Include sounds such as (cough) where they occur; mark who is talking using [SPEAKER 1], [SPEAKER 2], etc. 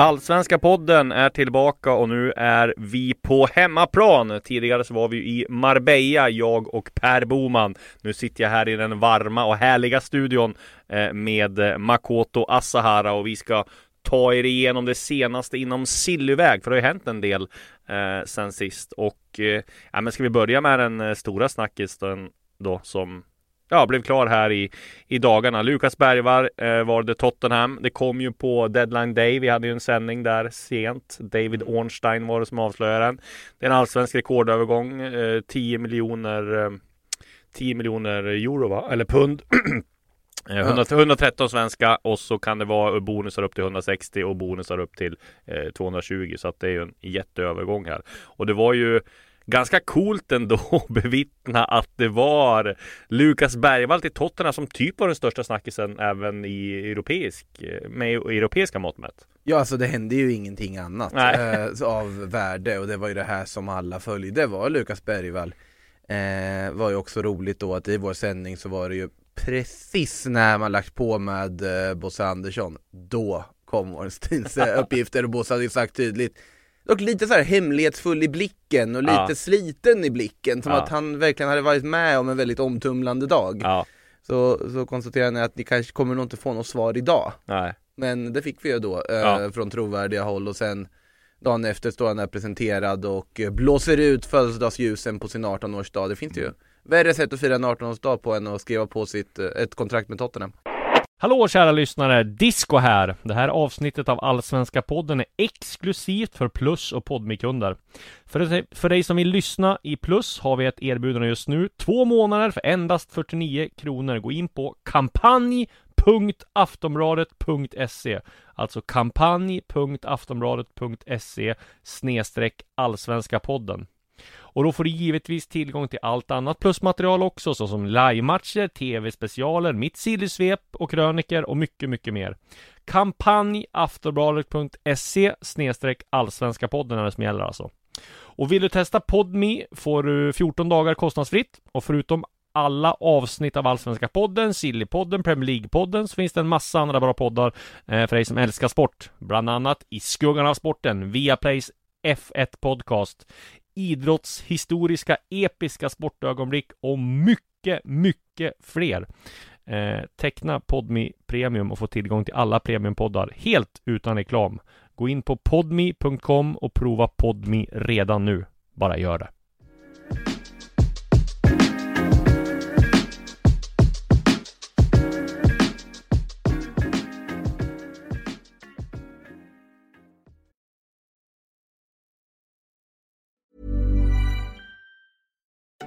[SPEAKER 1] Allsvenska podden är tillbaka och nu är vi på hemmaplan. Tidigare så var vi i Marbella, jag och Per Boman. Nu sitter jag här i den varma och härliga studion eh, med Makoto Asahara och vi ska ta er igenom det senaste inom Sillyväg, för det har ju hänt en del eh, sen sist. Och eh, ja, men ska vi börja med den eh, stora snackisen då som ja, blev klar här i, i dagarna. Lukas Bergvar eh, var det Tottenham. Det kom ju på deadline day. Vi hade ju en sändning där sent. David Ornstein var det som avslöjade den. Det är en allsvensk rekordövergång. Eh, 10 miljoner eh, 10 miljoner euro va? Eller pund. (clears throat) Eh, 100, 113 svenska och så kan det vara bonusar upp till 160 och bonusar upp till eh, 220 så att det är ju en jätteövergång här. Och det var ju ganska coolt ändå (laughs) att bevittna att det var Lukas Bergvall till Tottenham som typ var den största snackisen även i europeisk, med europeiska mått mätt.
[SPEAKER 2] Ja alltså det hände ju ingenting annat eh, av värde och det var ju det här som alla följde var Lukas Bergvall. Eh, var ju också roligt då att i vår sändning så var det ju precis när man lagt på med eh, Bosse Andersson, då kom Ornsteins (laughs) eh, uppgifter och Bosse hade ju sagt tydligt Dock lite så här hemlighetsfull i blicken och lite
[SPEAKER 1] Ja.
[SPEAKER 2] sliten i blicken, som
[SPEAKER 1] Ja.
[SPEAKER 2] att han verkligen hade varit med om en väldigt omtumlande dag.
[SPEAKER 1] Ja,
[SPEAKER 2] Så, så konstaterar ni att ni kanske kommer nog inte få något svar idag.
[SPEAKER 1] nej.
[SPEAKER 2] Men det fick vi ju då eh, från trovärdiga håll och sen dagen efter står han där presenterad och eh, blåser ut födelsedagsljusen på sin 18-årsdag. Det finns ju värre sätt att fira en 18-årsdag på än att skriva på sitt, eh, ett kontrakt med Tottenham.
[SPEAKER 1] Hallå kära lyssnare! Disco här! Det här avsnittet av Allsvenska podden är exklusivt för Plus och Podmikunder. För, för dig som vill lyssna i Plus har vi ett erbjudande just nu. Två månader för endast 49 kronor. Gå in på kampanj.aftonbladet.se Alltså kampanj.aftonbladet.se snedstreck Allsvenska podden. Och då får du givetvis tillgång till allt annat plusmaterial också, såsom livematcher, tv-specialer, mitt sillysvep och kröniker och mycket, mycket mer. Kampanj aftonbladet.se snedstreck allsvenska podden är det som gäller alltså. Och vill du testa Podme får du 14 dagar kostnadsfritt och förutom alla avsnitt av Allsvenska podden, Sillypodden, Premier League-podden så finns det en massa andra bra poddar eh, för dig som älskar sport. Bland annat I skuggan av sporten, Viaplays F1 Podcast, idrottshistoriska episka sportögonblick och mycket, mycket fler. Eh, teckna Podmi Premium och få tillgång till alla premiumpoddar helt utan reklam. Gå in på podmi.com och prova Podmi redan nu. Bara gör det.